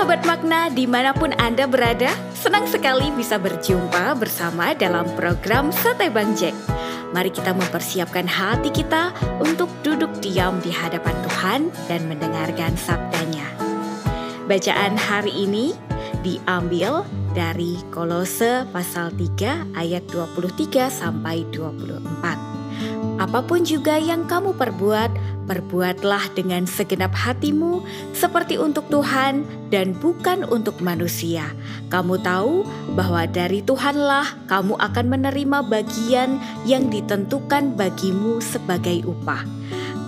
sahabat makna di mana pun Anda berada, senang sekali bisa berjumpa bersama dalam program Sate Bang Jack. Mari kita mempersiapkan hati kita untuk duduk diam di hadapan Tuhan dan mendengarkan sabdanya. Bacaan hari ini diambil dari Kolose pasal 3 ayat 23 sampai 24. Apa pun juga yang kamu perbuat, perbuatlah dengan segenap hatimu seperti untuk Tuhan dan bukan untuk manusia. Kamu tahu bahwa dari Tuhanlah kamu akan menerima bagian yang ditentukan bagimu sebagai upah.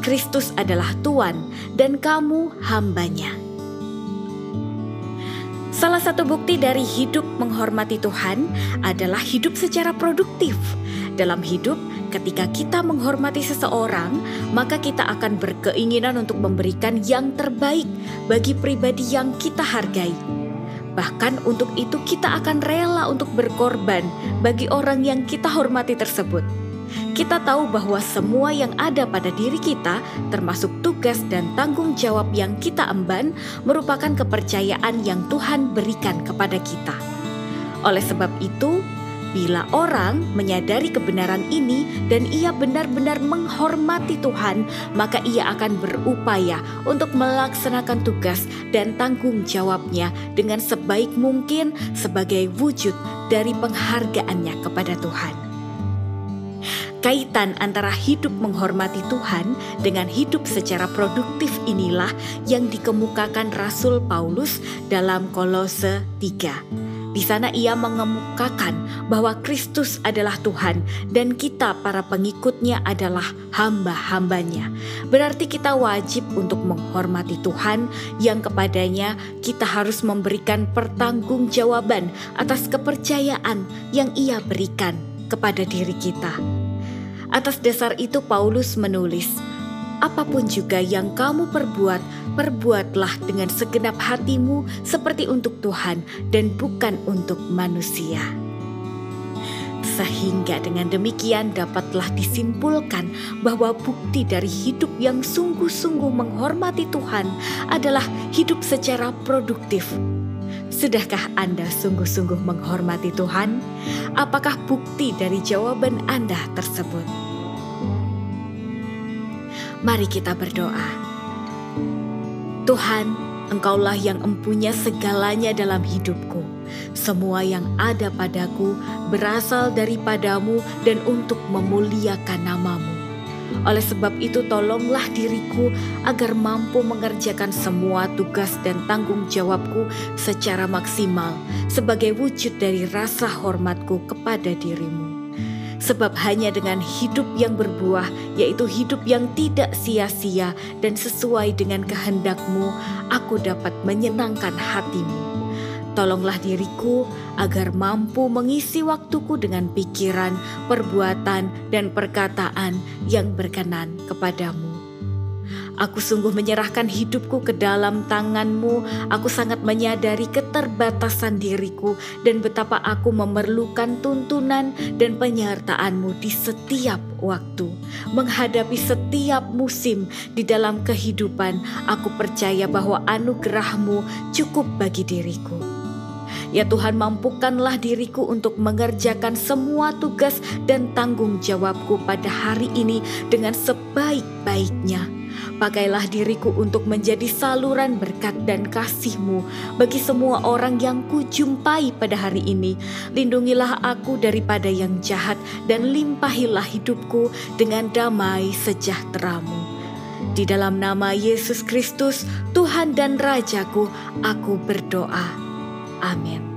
Kristus adalah Tuhan dan kamu hambanya. Salah satu bukti dari hidup menghormati Tuhan adalah hidup secara produktif. Dalam hidup, ketika kita menghormati seseorang, maka kita akan berkeinginan untuk memberikan yang terbaik bagi pribadi yang kita hargai. Bahkan untuk itu, kita akan rela untuk berkorban bagi orang yang kita hormati tersebut. Kita tahu bahwa semua yang ada pada diri kita, termasuk tugas dan tanggung jawab yang kita emban, merupakan kepercayaan yang Tuhan berikan kepada kita. Oleh sebab itu, Bila orang menyadari kebenaran ini dan ia benar-benar menghormati Tuhan, maka ia akan berupaya untuk melaksanakan tugas dan tanggung jawabnya dengan sebaik mungkin sebagai wujud dari penghargaannya kepada Tuhan. Kaitan antara hidup menghormati Tuhan dengan hidup secara produktif inilah yang dikemukakan Rasul Paulus dalam Kolose 3 di sana ia mengemukakan bahwa Kristus adalah Tuhan dan kita para pengikutnya adalah hamba-hambanya. Berarti kita wajib untuk menghormati Tuhan yang kepadanya kita harus memberikan pertanggungjawaban atas kepercayaan yang ia berikan kepada diri kita. Atas dasar itu Paulus menulis, apa pun juga yang kamu perbuat, perbuatlah dengan segenap hatimu seperti untuk Tuhan dan bukan untuk manusia. Sehingga dengan demikian dapatlah disimpulkan bahwa bukti dari hidup yang sungguh-sungguh menghormati Tuhan adalah hidup secara produktif. Sudahkah Anda sungguh-sungguh menghormati Tuhan? Apakah bukti dari jawaban Anda tersebut? Mari kita berdoa. Tuhan, Engkaulah yang empunya segalanya dalam hidupku. Semua yang ada padaku berasal daripadamu dan untuk memuliakan namamu. Oleh sebab itu tolonglah diriku agar mampu mengerjakan semua tugas dan tanggung jawabku secara maksimal sebagai wujud dari rasa hormatku kepada dirimu. Sebab hanya dengan hidup yang berbuah, yaitu hidup yang tidak sia-sia dan sesuai dengan kehendakmu, aku dapat menyenangkan hatimu. Tolonglah diriku agar mampu mengisi waktuku dengan pikiran, perbuatan, dan perkataan yang berkenan kepadamu. Aku sungguh menyerahkan hidupku ke dalam tanganmu. Aku sangat menyadari keterbatasan diriku dan betapa aku memerlukan tuntunan dan penyertaanmu di setiap waktu. Menghadapi setiap musim di dalam kehidupan, aku percaya bahwa anugerahmu cukup bagi diriku. Ya Tuhan mampukanlah diriku untuk mengerjakan semua tugas dan tanggung jawabku pada hari ini dengan sebaik-baiknya Pakailah diriku untuk menjadi saluran berkat dan kasih-Mu bagi semua orang yang kujumpai pada hari ini. Lindungilah aku daripada yang jahat dan limpahilah hidupku dengan damai sejahteramu. Di dalam nama Yesus Kristus, Tuhan dan Rajaku, aku berdoa. Amin.